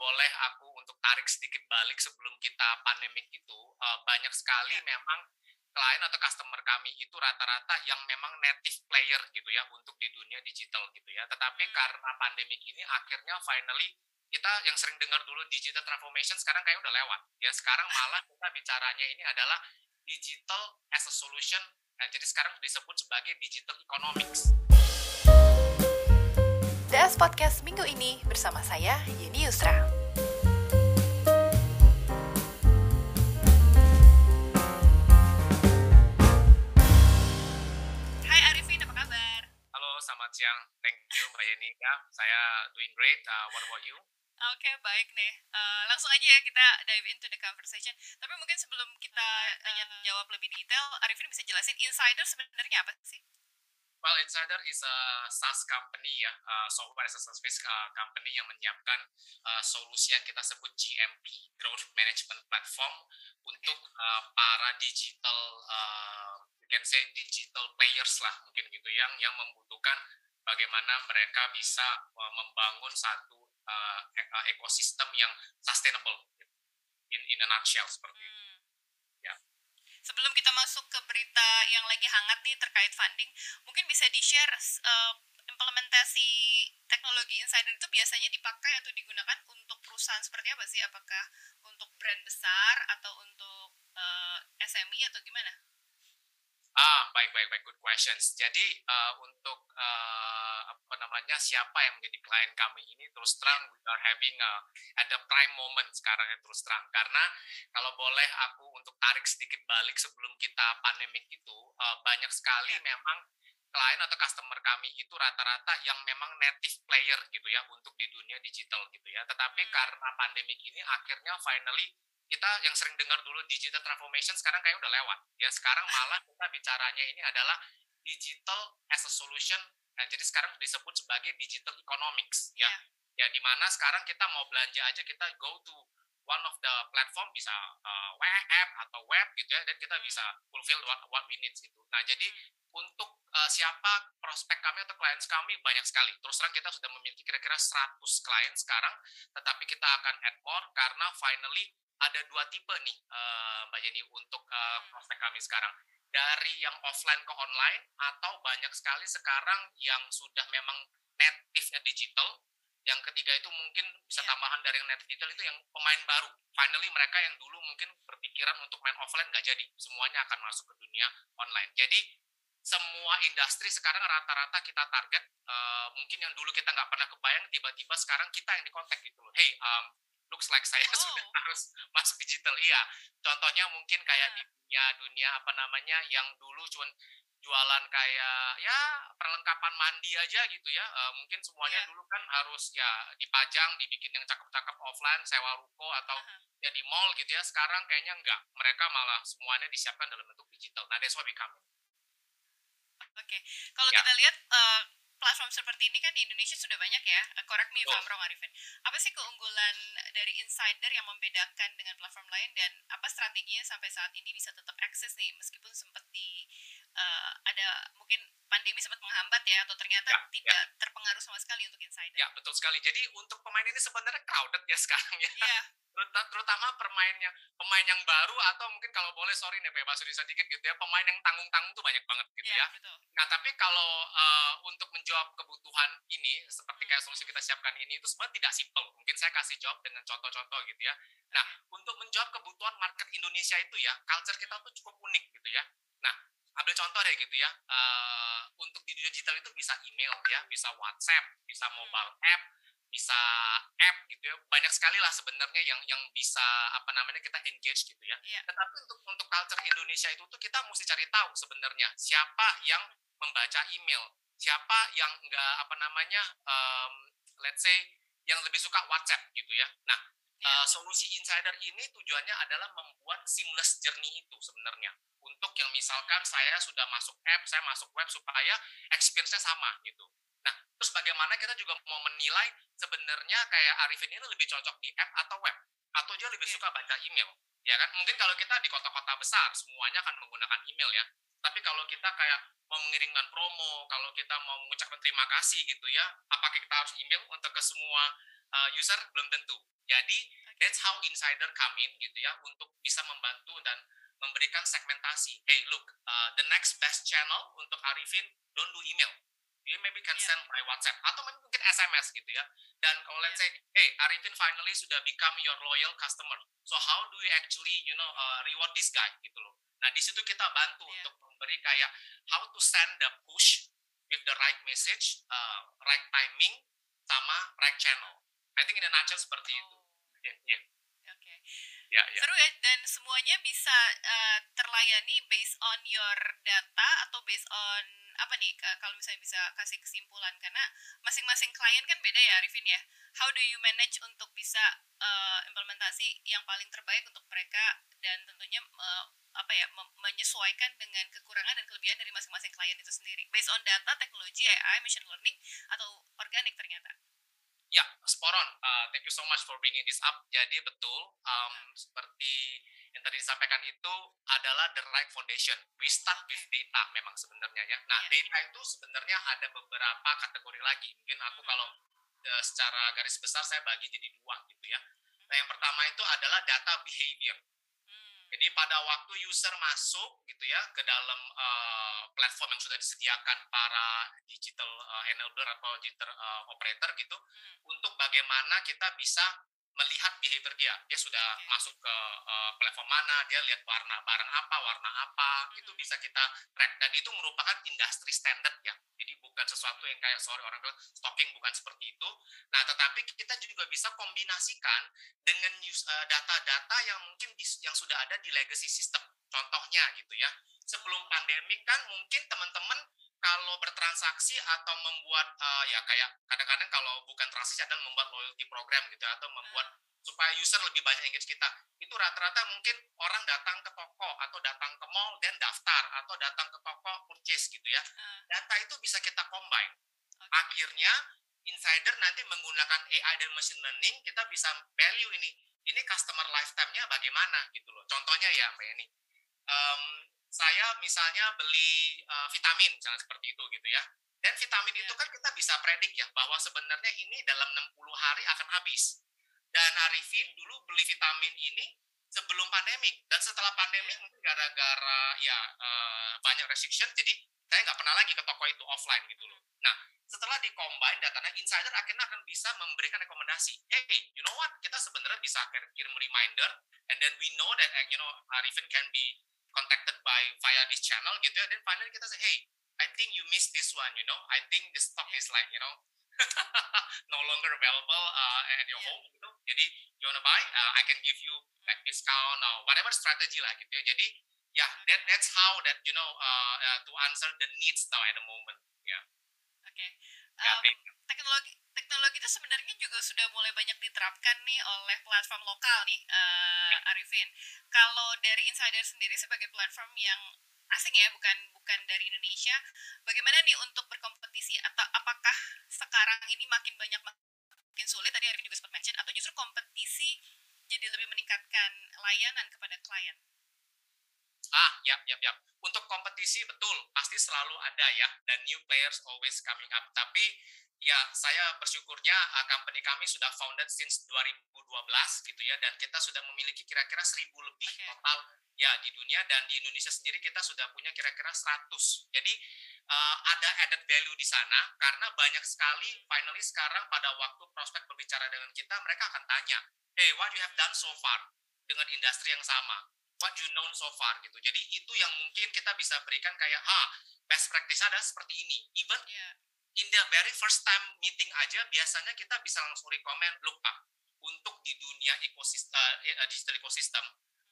boleh aku untuk tarik sedikit balik sebelum kita pandemik itu uh, banyak sekali ya. memang klien atau customer kami itu rata-rata yang memang native player gitu ya untuk di dunia digital gitu ya. Tetapi hmm. karena pandemik ini akhirnya finally kita yang sering dengar dulu digital transformation sekarang kayak udah lewat. Ya sekarang malah kita bicaranya ini adalah digital as a solution. Nah, jadi sekarang disebut sebagai digital economics. DS Podcast minggu ini bersama saya Yeni Yusra. Hai Arifin, apa kabar? Halo, selamat siang. Thank you Mbak Yeni. Ya, saya doing great. Uh, what about you? Oke, okay, baik nih. Uh, langsung aja ya kita dive into the conversation. Tapi mungkin sebelum kita tanya jawab lebih detail, Arifin bisa jelasin insider sebenarnya apa sih? Well, Insider is a SaaS company ya, uh, software as a service uh, company yang menyiapkan uh, solusi yang kita sebut GMP, Growth Management Platform, untuk uh, para digital, uh, you can say digital players lah mungkin gitu, yang yang membutuhkan bagaimana mereka bisa uh, membangun satu uh, ekosistem yang sustainable in in a nutshell seperti itu sebelum kita masuk ke berita yang lagi hangat nih terkait funding, mungkin bisa di-share uh, implementasi teknologi insider itu biasanya dipakai atau digunakan untuk perusahaan seperti apa sih? Apakah untuk brand besar atau untuk uh, eh, SME atau gimana? Ah, baik, baik, baik. Good questions. Jadi uh, untuk uh, apa namanya siapa yang menjadi klien kami ini terus terang we are having a, at the prime moment sekarang ya terus terang karena kalau boleh aku untuk tarik sedikit balik sebelum kita pandemik itu uh, banyak sekali ya. memang klien atau customer kami itu rata-rata yang memang native player gitu ya untuk di dunia digital gitu ya. Tetapi hmm. karena pandemik ini akhirnya finally kita yang sering dengar dulu digital transformation sekarang kayak udah lewat ya sekarang malah kita bicaranya ini adalah digital as a solution nah, jadi sekarang disebut sebagai digital economics ya ya di mana sekarang kita mau belanja aja kita go to one of the platform bisa uh, web app atau web gitu ya dan kita hmm. bisa fulfill what, what we need gitu nah jadi hmm. untuk uh, siapa prospek kami atau klien kami banyak sekali. Terus terang kita sudah memiliki kira-kira 100 klien sekarang, tetapi kita akan add more karena finally ada dua tipe nih uh, Mbak Jenny untuk uh, prospek kami sekarang. Dari yang offline ke online atau banyak sekali sekarang yang sudah memang native-nya digital. Yang ketiga itu mungkin bisa iya. tambahan dari yang native digital itu yang pemain baru. Finally mereka yang dulu mungkin berpikiran untuk main offline nggak jadi. Semuanya akan masuk ke dunia online. Jadi semua industri sekarang rata-rata kita target uh, mungkin yang dulu kita nggak pernah kebayang tiba-tiba sekarang kita yang dikontak gitu loh. Hey um, looks like saya oh. sudah harus masuk digital iya contohnya mungkin kayak di dunia dunia apa namanya yang dulu cuma jualan kayak ya perlengkapan mandi aja gitu ya uh, mungkin semuanya yeah. dulu kan harus ya dipajang dibikin yang cakep-cakep offline sewa ruko atau uh-huh. ya di mall gitu ya sekarang kayaknya enggak mereka malah semuanya disiapkan dalam bentuk digital nah that's why we come Oke, okay. kalau yeah. kita lihat uh, platform seperti ini kan di Indonesia sudah banyak ya. Uh, correct me if I'm wrong, Arifin. Apa sih keunggulan dari Insider yang membedakan dengan platform lain dan apa strateginya sampai saat ini bisa tetap akses nih meskipun sempat di uh, ada mungkin pandemi sempat menghambat ya atau ternyata ya, tidak ya. terpengaruh sama sekali. Ya, betul sekali. Jadi untuk pemain ini sebenarnya crowded ya sekarang ya. Yeah terutama permainnya pemain yang baru atau mungkin kalau boleh sorry nih Pak Basuri sedikit gitu ya pemain yang tanggung-tanggung tuh banyak banget gitu ya. ya. Nah tapi kalau uh, untuk menjawab kebutuhan ini seperti kayak solusi kita siapkan ini itu sebenarnya tidak simpel. Mungkin saya kasih jawab dengan contoh-contoh gitu ya. Nah untuk menjawab kebutuhan market Indonesia itu ya culture kita tuh cukup unik gitu ya. Nah ambil contoh deh gitu ya. Uh, untuk di digital itu bisa email ya, bisa WhatsApp, bisa mobile app, bisa app gitu ya banyak sekali lah sebenarnya yang yang bisa apa namanya kita engage gitu ya yeah. tetapi untuk untuk culture Indonesia itu tuh kita mesti cari tahu sebenarnya siapa yang membaca email siapa yang enggak apa namanya um, let's say yang lebih suka WhatsApp gitu ya nah. Uh, solusi insider ini tujuannya adalah membuat seamless journey itu sebenarnya untuk yang misalkan saya sudah masuk app saya masuk web supaya experience-nya sama gitu Nah, terus bagaimana kita juga mau menilai sebenarnya kayak Arifin ini lebih cocok di app atau web? Atau dia lebih suka baca email? Ya kan? Mungkin kalau kita di kota-kota besar, semuanya akan menggunakan email ya. Tapi kalau kita kayak mau mengirimkan promo, kalau kita mau mengucapkan terima kasih gitu ya, apakah kita harus email untuk ke semua uh, user belum tentu. Jadi that's how insider come in gitu ya untuk bisa membantu dan memberikan segmentasi. Hey, look, uh, the next best channel untuk Arifin don't do email. You maybe can send by WhatsApp atau mungkin SMS gitu ya. Dan kalau let's say, hey, Arifin finally sudah become your loyal customer. So how do you actually, you know, uh, reward this guy gitu loh. Nah, di situ kita bantu yeah. untuk memberi kayak how to send the push with the right message, uh, right timing, sama right channel. I think in a nutshell seperti oh. itu. Yeah, yeah. Oke. Okay. Ya, ya. Seru ya dan semuanya bisa uh, terlayani based on your data atau based on apa nih kalau misalnya bisa kasih kesimpulan karena masing-masing klien kan beda ya Arifin ya. How do you manage untuk bisa uh, implementasi yang paling terbaik untuk mereka dan tentunya uh, apa ya menyesuaikan dengan kekurangan dan kelebihan dari masing-masing klien itu sendiri based on data, teknologi, AI, machine learning atau organik ternyata. Ya, sporon. Uh, thank you so much for bringing this up. Jadi betul, um, seperti yang tadi disampaikan itu adalah the right foundation. We start with data memang sebenarnya ya. Nah, iya. data itu sebenarnya ada beberapa kategori lagi. Mungkin aku kalau uh, secara garis besar saya bagi jadi dua gitu ya. Nah, yang pertama itu adalah data behavior. Jadi pada waktu user masuk gitu ya ke dalam uh, platform yang sudah disediakan para digital uh, enabler atau digital uh, operator gitu, hmm. untuk bagaimana kita bisa melihat behavior dia. Dia sudah okay. masuk ke uh, platform mana, dia lihat warna barang apa, warna apa, hmm. itu bisa kita track dan itu merupakan industri standard ya. Jadi bukan sesuatu yang kayak sorry orang bilang stocking bukan seperti itu. Nah, tetapi kita juga bisa kombinasikan dengan data-data uh, yang mungkin di, yang sudah ada di legacy system. Contohnya gitu ya. Sebelum pandemi kan mungkin teman-teman kalau bertransaksi atau membuat uh, ya kayak kadang-kadang kalau bukan transaksi adalah membuat loyalty program gitu atau membuat supaya user lebih banyak engage kita. Itu rata-rata mungkin orang datang ke toko atau datang ke mall dan daftar atau datang ke toko purchase gitu ya. Data itu bisa kita combine. Akhirnya insider nanti menggunakan AI dan machine learning kita bisa value ini ini customer lifetime-nya bagaimana gitu loh. Contohnya ya mbak Yani um, saya misalnya beli uh, vitamin misalnya seperti itu gitu ya. Dan vitamin itu kan kita bisa predik ya bahwa sebenarnya ini dalam 60 hari akan habis. Dan Arifin dulu beli vitamin ini sebelum pandemik dan setelah pandemik mungkin gara-gara ya uh, banyak restriction jadi saya nggak pernah lagi ke toko itu offline gitu loh. Nah, setelah di-combine datanya, insider akhirnya akan bisa memberikan rekomendasi. Hey, you know what? Kita sebenarnya bisa kirim reminder, and then we know that, you know, Arifin can be contacted by via this channel gitu ya. Dan finally kita say hey I think you missed this one you know. I think the stock is like you know no longer available uh, at your home gitu jadi you wanna buy? Uh, I can give you like discount or whatever strategy lah gitu ya. Jadi ya yeah, that that's how that you know uh, uh, to answer the needs now at the moment ya yeah. Oke okay. um, teknologi teknologi itu sebenarnya juga sudah mulai banyak diterapkan nih oleh platform lokal nih uh, Arifin. Kalau dari Insider sendiri sebagai platform yang asing ya, bukan bukan dari Indonesia, bagaimana nih untuk berkompetisi atau apakah sekarang ini makin banyak makin sulit tadi Arifin juga sempat mention atau justru kompetisi jadi lebih meningkatkan layanan kepada klien? Ah, ya, ya, ya. Untuk kompetisi betul, pasti selalu ada ya, dan new players always coming up. Tapi ya saya bersyukurnya uh, company kami sudah founded since 2012 gitu ya dan kita sudah memiliki kira-kira seribu lebih okay. total ya di dunia dan di Indonesia sendiri kita sudah punya kira-kira 100. Jadi uh, ada added value di sana karena banyak sekali finally sekarang pada waktu prospek berbicara dengan kita mereka akan tanya, "Hey, what you have done so far dengan industri yang sama? What you know so far?" gitu. Jadi itu yang mungkin kita bisa berikan kayak, "Ha, best practice adalah seperti ini." Even yeah in the very first time meeting aja biasanya kita bisa langsung rekomend look pak untuk di dunia ekosistem uh, digital ekosistem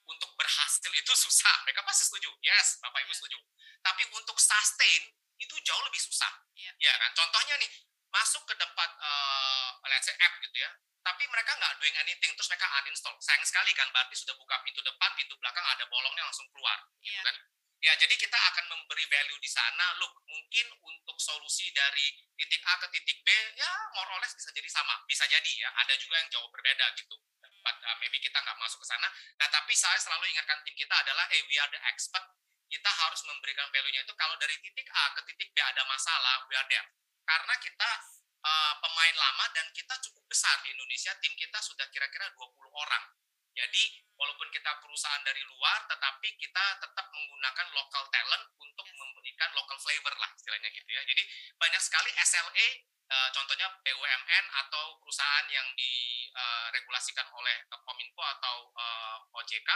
untuk berhasil itu susah mereka pasti setuju yes bapak ibu setuju tapi untuk sustain itu jauh lebih susah yeah. ya kan contohnya nih masuk ke tempat uh, let's say app gitu ya tapi mereka nggak doing anything terus mereka uninstall sayang sekali kan berarti sudah buka pintu depan pintu belakang ada bolongnya langsung keluar gitu yeah. kan Ya, jadi kita akan memberi value di sana. Look, mungkin untuk solusi dari titik A ke titik B, ya more or less bisa jadi sama. Bisa jadi ya, ada juga yang jauh berbeda gitu. But uh, maybe kita nggak masuk ke sana. Nah, tapi saya selalu ingatkan tim kita adalah, eh, we are the expert. Kita harus memberikan value-nya itu kalau dari titik A ke titik B ada masalah, we are there. Karena kita uh, pemain lama dan kita cukup besar di Indonesia. Tim kita sudah kira-kira 20 orang. Jadi walaupun kita perusahaan dari luar, tetapi kita tetap menggunakan local talent untuk memberikan local flavor lah istilahnya gitu ya. Jadi banyak sekali SLA, uh, contohnya BUMN atau perusahaan yang diregulasikan uh, oleh Kominfo atau uh, OJK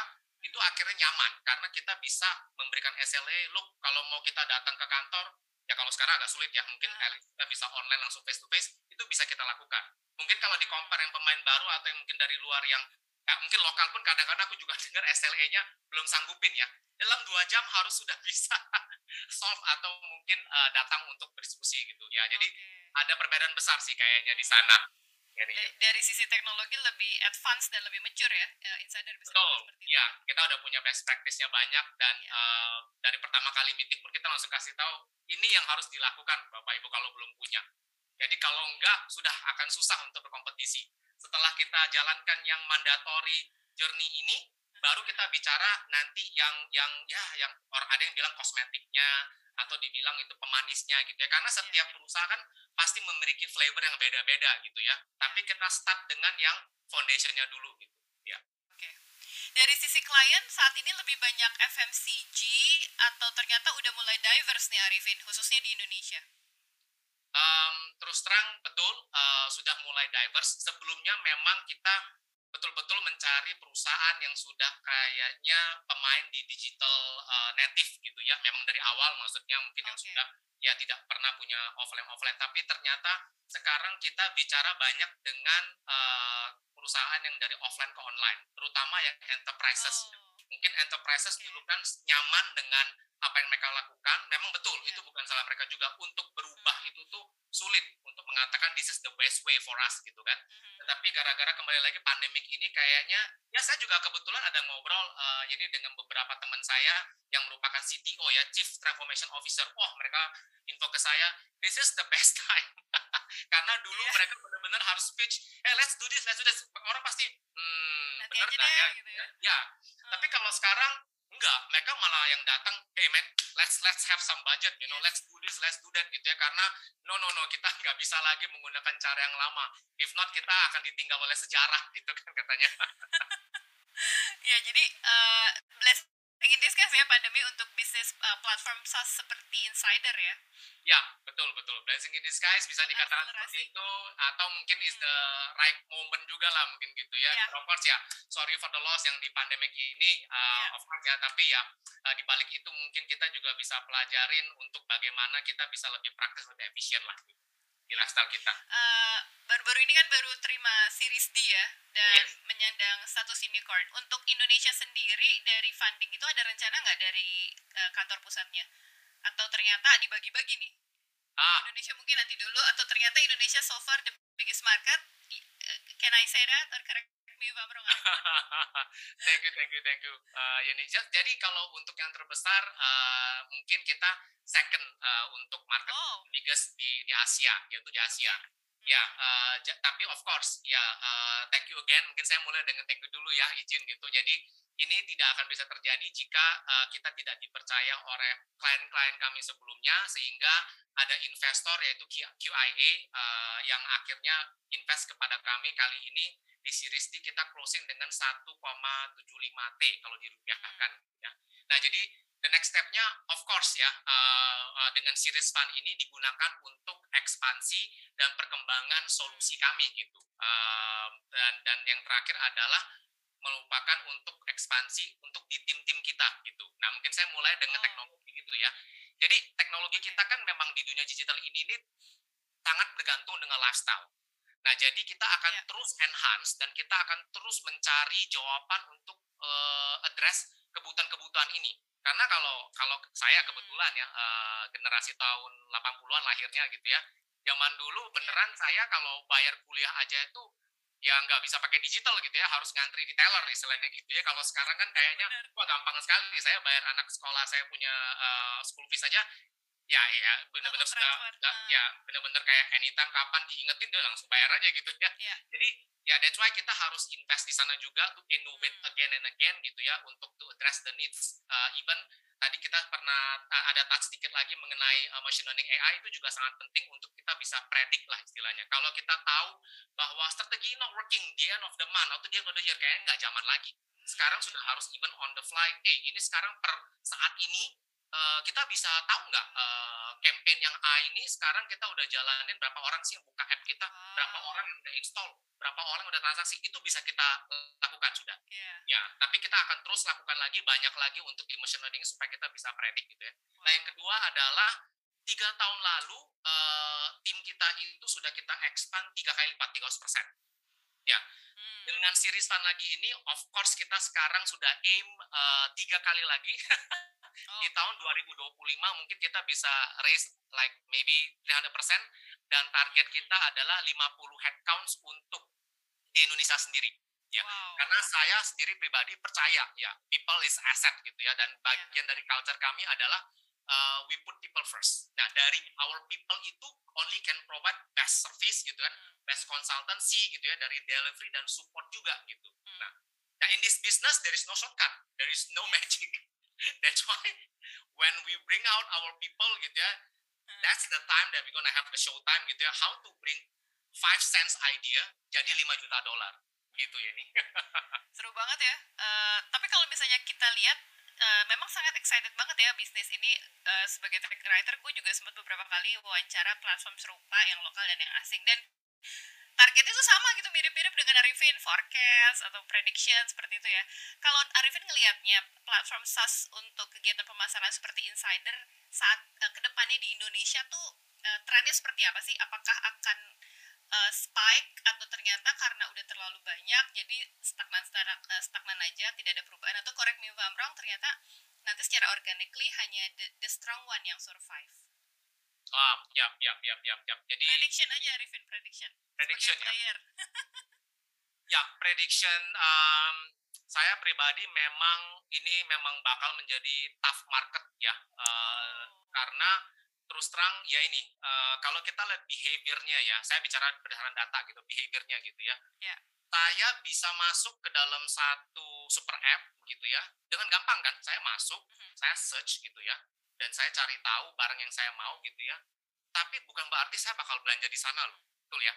itu akhirnya nyaman karena kita bisa memberikan SLA, look kalau mau kita datang ke kantor ya kalau sekarang agak sulit ya. Mungkin uh. kita bisa online langsung face to face itu bisa kita lakukan. Mungkin kalau di compare yang pemain baru atau yang mungkin dari luar yang ya, mungkin lokal pun kadang-kadang aku juga dengar SLE-nya belum sanggupin ya. Dalam dua jam harus sudah bisa solve atau mungkin uh, datang untuk berdiskusi gitu. Ya jadi okay. ada perbedaan besar sih kayaknya di sana. Ya, dari, dari sisi teknologi lebih advance dan lebih mature ya, ya insider bisa Betul, seperti itu. ya kita udah punya best practice-nya banyak dan ya. uh, dari pertama kali meeting pun kita langsung kasih tahu ini yang harus dilakukan Bapak Ibu kalau belum punya. Jadi kalau enggak sudah akan susah untuk berkompetisi. Setelah kita jalankan yang mandatory journey ini, baru kita bicara nanti yang yang ya yang orang ada yang bilang kosmetiknya, atau dibilang itu pemanisnya gitu ya karena setiap perusahaan kan pasti memiliki flavor yang beda-beda gitu ya tapi kita start dengan yang foundationnya dulu gitu ya dari sisi klien saat ini lebih banyak FMCG atau ternyata udah mulai diverse nih Arifin khususnya di Indonesia? Um, terus terang betul uh, sudah mulai diverse. Sebelumnya memang kita betul-betul mencari perusahaan yang sudah kayaknya pemain di digital uh, native gitu ya memang dari awal maksudnya mungkin okay. yang sudah ya tidak pernah punya offline offline tapi ternyata sekarang kita bicara banyak dengan uh, perusahaan yang dari offline ke online terutama yang enterprises oh. Mungkin enterprises dulu kan nyaman dengan apa yang mereka lakukan memang betul yeah. itu bukan salah mereka juga untuk berubah hmm. itu tuh sulit untuk mengatakan this is the best way for us gitu kan. Mm-hmm. Tetapi gara-gara kembali lagi pandemik ini kayaknya ya saya juga kebetulan ada ngobrol uh, ini dengan beberapa teman saya yang merupakan CTO ya Chief Transformation Officer. Wah mereka info ke saya this is the best time karena dulu yeah. mereka benar-benar harus speech, eh let's do this, let's do this. Orang pasti hmm, benar ya, gitu ya. ya. Hmm. Tapi kalau sekarang Enggak, mereka malah yang datang, hey man, let's let's have some budget, you know, let's do this, let's do that gitu ya. Karena no no no, kita nggak bisa lagi menggunakan cara yang lama. If not, kita akan ditinggal oleh sejarah gitu kan katanya. ya jadi uh, ya pandemi untuk bisnis uh, platform SaaS seperti Insider ya. Ya, betul betul. Blessing in disguise bisa dikatakan seperti itu atau mungkin is the hmm. right moment juga lah mungkin gitu ya. Yeah. Of course ya, sorry for the loss yang di pandemic ini uh, yeah. of course ya, tapi ya uh, di balik itu mungkin kita juga bisa pelajarin untuk bagaimana kita bisa lebih praktis lebih efisien lah gitu di lifestyle kita. Uh, baru-baru ini kan baru terima Series D ya dan yes. menyandang status unicorn. Untuk Indonesia sendiri dari funding itu ada rencana nggak dari uh, kantor pusatnya? Atau ternyata dibagi-bagi nih? Ah. Indonesia mungkin nanti dulu atau ternyata Indonesia so far the biggest market? Eh, can I say that or correct if I'm wrong? thank you, thank you, thank you. Uh, Yuni. Jadi kalau untuk yang terbesar uh, mungkin kita second uh, untuk market oh. biggest di di Asia yaitu di Asia. Ya, uh, tapi of course, ya uh, thank you again. Mungkin saya mulai dengan thank you dulu ya, izin gitu. Jadi ini tidak akan bisa terjadi jika uh, kita tidak dipercaya oleh klien-klien kami sebelumnya, sehingga ada investor yaitu QIA uh, yang akhirnya invest kepada kami kali ini di Series D kita closing dengan 1,75 T kalau dirupiahkan. Ya. Nah jadi the next step-nya of course ya uh, uh, dengan series fund ini digunakan untuk ekspansi dan perkembangan solusi kami gitu uh, dan dan yang terakhir adalah melupakan untuk ekspansi untuk di tim-tim kita gitu. Nah mungkin saya mulai dengan oh. teknologi gitu ya. Jadi teknologi kita kan memang di dunia digital ini ini sangat bergantung dengan lifestyle. Nah jadi kita akan yeah. terus enhance dan kita akan terus mencari jawaban untuk uh, address kebutuhan-kebutuhan ini. Karena kalau kalau saya kebetulan ya uh, generasi tahun 80-an lahirnya gitu ya. Zaman dulu beneran saya kalau bayar kuliah aja itu ya nggak bisa pakai digital gitu ya, harus ngantri di teller istilahnya gitu ya. Kalau sekarang kan kayaknya wah gampang sekali saya bayar anak sekolah saya punya uh, school fees aja ya ya benar-benar sudah uh. ya benar-benar kayak anytime kapan diingetin dia langsung bayar aja gitu ya yeah. jadi ya that's why kita harus invest di sana juga to innovate hmm. again and again gitu ya untuk to address the needs uh, even tadi kita pernah uh, ada touch sedikit lagi mengenai uh, machine learning AI itu juga sangat penting untuk kita bisa predik lah istilahnya kalau kita tahu bahwa strategi not working the end of the month atau the end of the year kayaknya nggak zaman lagi sekarang sudah harus even on the fly eh ini sekarang per saat ini uh, kita bisa tahu nggak uh, campaign yang A ini sekarang kita udah jalanin berapa orang sih yang buka app kita, berapa orang yang udah install, berapa orang yang udah transaksi itu bisa kita lakukan sudah. Yeah. Ya, tapi kita akan terus lakukan lagi banyak lagi untuk machine learning supaya kita bisa predik gitu ya. Wow. Nah yang kedua adalah tiga tahun lalu uh, tim kita itu sudah kita expand tiga kali lipat 300 persen. Ya, hmm. dengan Siristan lagi ini, of course kita sekarang sudah aim uh, tiga kali lagi oh. di tahun 2025 mungkin kita bisa raise like maybe 300% dan target kita adalah 50 headcounts untuk di Indonesia sendiri. Ya, wow. karena saya sendiri pribadi percaya ya people is asset gitu ya dan bagian yeah. dari culture kami adalah uh, we put people first. Nah, dari our people itu only can provide best service gitu kan, hmm. best consultancy gitu ya dari delivery dan support juga gitu. Hmm. Nah, nah in this business there is no shortcut, there is no magic. That's why when we bring out our people gitu ya, that's the time that we gonna have the show time gitu ya, how to bring five cents idea jadi 5 juta dolar gitu ya nih. Seru banget ya. Uh, tapi kalau misalnya kita lihat Uh, memang sangat excited banget ya bisnis ini uh, sebagai tech writer gue juga sempat beberapa kali wawancara platform serupa yang lokal dan yang asing dan targetnya tuh sama gitu mirip-mirip Arifin forecast atau prediction seperti itu ya kalau Arifin ngelihatnya platform SaaS untuk kegiatan pemasaran seperti insider saat uh, ke depannya di Indonesia tuh uh, trennya seperti apa sih apakah akan uh, spike atau ternyata karena udah terlalu banyak jadi stagnan uh, stagnan aja tidak ada perubahan atau correct me if I'm wrong ternyata nanti secara organically hanya the, the strong one yang survive Ah, ya, ya, ya, ya, ya. Jadi prediction aja Arifin, prediction. Prediction ya. ya, prediction um, saya pribadi memang ini memang bakal menjadi tough market ya. Uh, karena terus terang ya ini uh, kalau kita lihat behaviornya ya, saya bicara berdasarkan data gitu, behaviornya gitu ya. Yeah. Saya bisa masuk ke dalam satu super app gitu ya, dengan gampang kan? Saya masuk, mm -hmm. saya search gitu ya dan saya cari tahu barang yang saya mau gitu ya. Tapi bukan berarti saya bakal belanja di sana loh. Betul ya?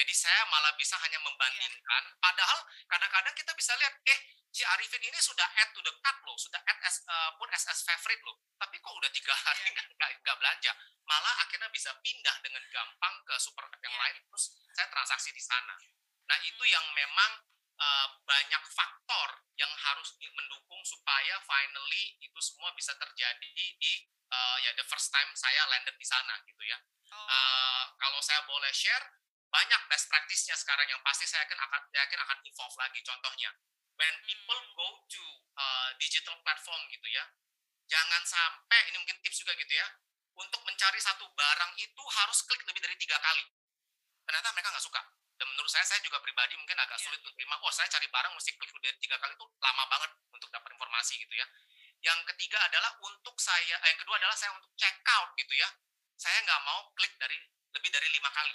Jadi saya malah bisa hanya membandingkan, padahal kadang-kadang kita bisa lihat, eh si Arifin ini sudah add to the cart loh, sudah add as, uh, pun as, as favorite loh, tapi kok udah tiga hari iya. nggak nggak belanja, malah akhirnya bisa pindah dengan gampang ke super app yang iya. lain, terus saya transaksi di sana. Nah itu yang memang uh, banyak faktor yang harus mendukung supaya finally itu semua bisa terjadi di uh, ya the first time saya landed di sana gitu ya. Oh. Uh, kalau saya boleh share banyak best practice-nya sekarang yang pasti saya yakin akan yakin akan evolve lagi. Contohnya, when people go to uh, digital platform gitu ya, jangan sampai ini mungkin tips juga gitu ya, untuk mencari satu barang itu harus klik lebih dari tiga kali. Ternyata mereka nggak suka dan menurut saya saya juga pribadi mungkin agak yeah. sulit untuk terima oh saya cari barang mesti klik udah tiga kali itu lama banget untuk dapat informasi gitu ya yang ketiga adalah untuk saya eh, yang kedua adalah saya untuk check out gitu ya saya nggak mau klik dari lebih dari lima kali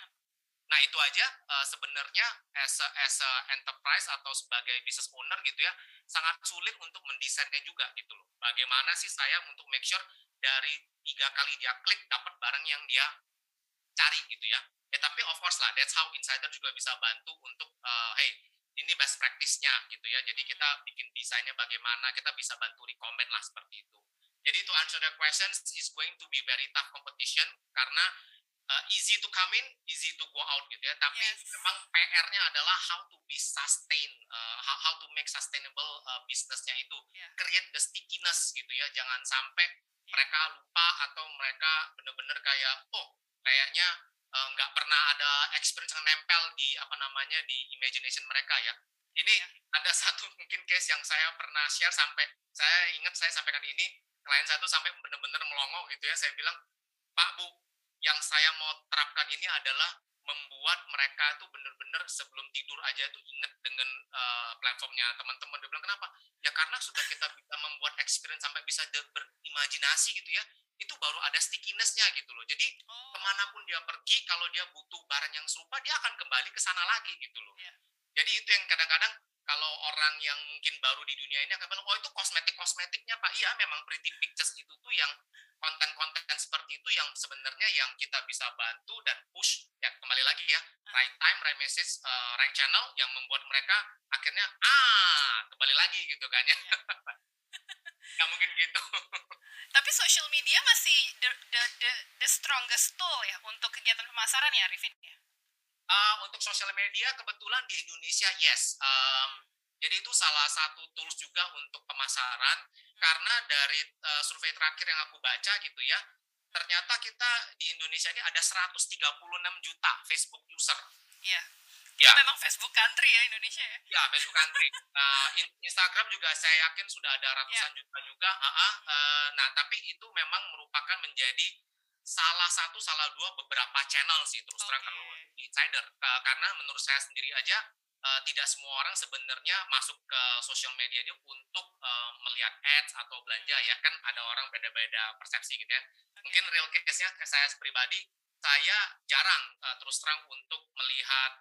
nah itu aja uh, sebenarnya as a, as a enterprise atau sebagai business owner gitu ya sangat sulit untuk mendesainnya juga gitu loh. Bagaimana sih saya untuk make sure dari tiga kali dia klik dapat barang yang dia cari gitu ya. Ya tapi of course lah that's how insider juga bisa bantu untuk uh, hey ini best practice-nya gitu ya. Jadi kita bikin desainnya bagaimana kita bisa bantu rekomend lah seperti itu. Jadi to answer the questions is going to be very tough competition karena uh, easy to come in, easy to go out gitu ya. Tapi yes. memang PR-nya adalah how to be sustain, uh, how, how to make sustainable uh, bisnisnya itu, yeah. create the stickiness gitu ya. Jangan sampai yeah. mereka lupa atau mereka benar-benar kayak oh kayaknya Eh, nggak uh, pernah ada experience yang nempel di apa namanya di imagination mereka ya. Ini ya. ada satu mungkin case yang saya pernah share sampai saya ingat saya sampaikan ini klien satu sampai benar-benar melongo gitu ya. Saya bilang, Pak Bu, yang saya mau terapkan ini adalah membuat mereka tuh benar-benar sebelum tidur aja tuh inget dengan uh, platformnya teman-teman. Dia bilang kenapa? Ya karena sudah kita bisa membuat experience sampai bisa berimajinasi gitu ya. itu baru ada stickinessnya gitu loh. Jadi oh. ke mana pun dia pergi, kalau dia butuh barang yang serupa, dia akan kembali ke sana lagi gitu loh. Yeah. Jadi itu yang kadang-kadang kalau orang yang mungkin baru di dunia ini akan bilang, oh itu kosmetik-kosmetiknya Pak. Iya, memang pretty pictures itu tuh yang konten-konten seperti itu yang sebenarnya yang kita bisa bantu dan push. Ya, kembali lagi ya, right time, right message, uh, right channel yang membuat mereka akhirnya, ah, kembali lagi gitu kan ya. ya mungkin gitu. Tapi social media masih the, the, the, the strongest tool ya untuk kegiatan pemasaran ya, Arifin ya? Uh, untuk sosial media kebetulan di Indonesia yes. Um, jadi itu salah satu tools juga untuk pemasaran. Karena dari uh, survei terakhir yang aku baca gitu ya, ternyata kita di Indonesia ini ada 136 juta Facebook user. Iya. Ya. Memang Facebook country ya Indonesia ya. Ya, Facebook country. uh, Instagram juga saya yakin sudah ada ratusan ya. juta juga. Uh -uh. Uh, nah, tapi itu memang merupakan menjadi salah satu salah dua beberapa channel sih terus okay. terang kalau insider karena menurut saya sendiri aja uh, tidak semua orang sebenarnya masuk ke sosial media dia untuk uh, melihat ads atau belanja ya kan ada orang beda-beda persepsi gitu ya okay. mungkin real case-nya ke saya pribadi saya jarang uh, terus terang untuk melihat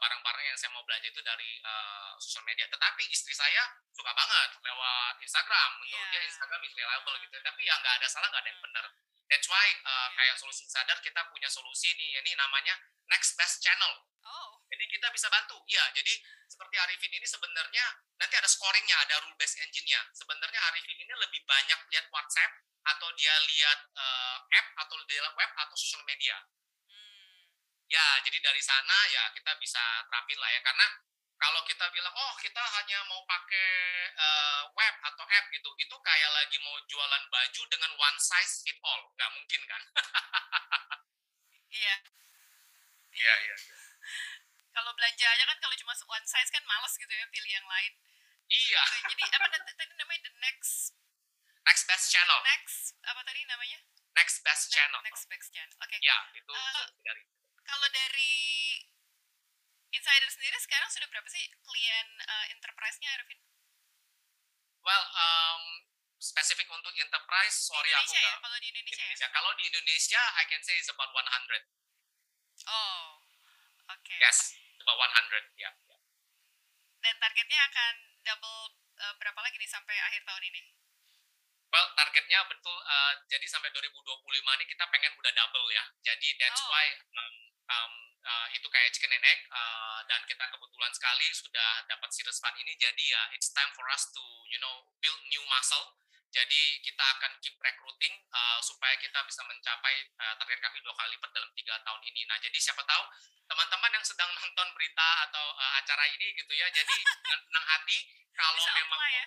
barang-barang uh, yang saya mau belanja itu dari uh, sosial media. Tetapi istri saya suka banget lewat Instagram. Menurut yeah. dia Instagram is reliable gitu. Tapi ya nggak ada salah, nggak ada yang benar. That's why uh, kayak solusi sadar kita punya solusi nih, ini namanya next best channel. Jadi kita bisa bantu. Iya, jadi seperti Arifin ini sebenarnya nanti ada scoringnya, ada rule based engine-nya. Sebenarnya Arifin ini lebih banyak lihat WhatsApp atau dia lihat uh, app atau dia web atau social media. Hmm. Ya, jadi dari sana ya kita bisa terapin lah ya karena kalau kita bilang oh kita hanya mau pakai uh, web atau app gitu itu kayak lagi mau jualan baju dengan one size fit all nggak mungkin kan iya iya iya, iya. kalau belanja aja kan kalau cuma one size kan males gitu ya pilih yang lain iya jadi apa tadi namanya the next next best channel next apa tadi namanya next best channel next best channel oke okay. ya itu uh, dari kalau dari Insider sendiri sekarang sudah berapa sih klien uh, enterprise-nya, Arvin? Well, um, spesifik untuk enterprise, sorry Indonesia aku ya? Kalau di Indonesia, Indonesia. Ya? Kalau di Indonesia, I can say it's about 100. Oh. Yes, about 100, ya. Yeah, yeah. Dan targetnya akan double uh, berapa lagi nih sampai akhir tahun ini? Well, targetnya betul, uh, jadi sampai 2025 ini kita pengen udah double ya. Jadi that's oh. why um, um, uh, itu kayak chicken and egg uh, dan kita kebetulan sekali sudah dapat series fund ini jadi ya it's time for us to you know build new muscle jadi kita akan keep recruiting uh, supaya kita bisa mencapai uh, target kami dua kali lipat dalam tiga tahun ini. Nah, jadi siapa tahu teman-teman yang sedang nonton berita atau uh, acara ini gitu ya, jadi dengan tenang hati kalau bisa memang ya?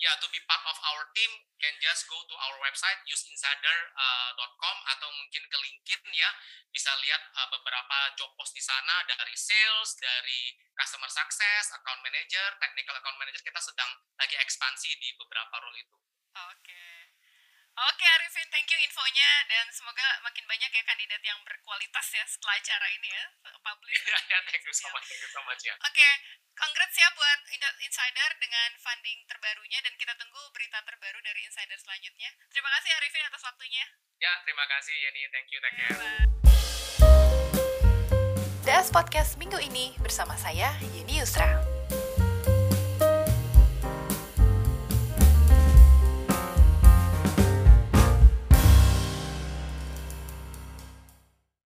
ya to be part of our team can just go to our website useinsider.com uh, atau mungkin ke LinkedIn ya bisa lihat uh, beberapa job post di sana dari sales, dari customer success, account manager, technical account manager kita sedang lagi ekspansi di beberapa role itu. Oke. Oke Arifin, thank you infonya dan semoga makin banyak ya kandidat yang berkualitas ya setelah acara ini ya publish. Iya, yeah, thank you so much, thank you so much ya. Oke, okay. congrats ya buat Insider dengan funding terbarunya dan kita tunggu berita terbaru dari Insider selanjutnya. Terima kasih Arifin atas waktunya. Ya, terima kasih Yani, thank you, thank you. DS Podcast minggu ini bersama saya Yeni Yusra.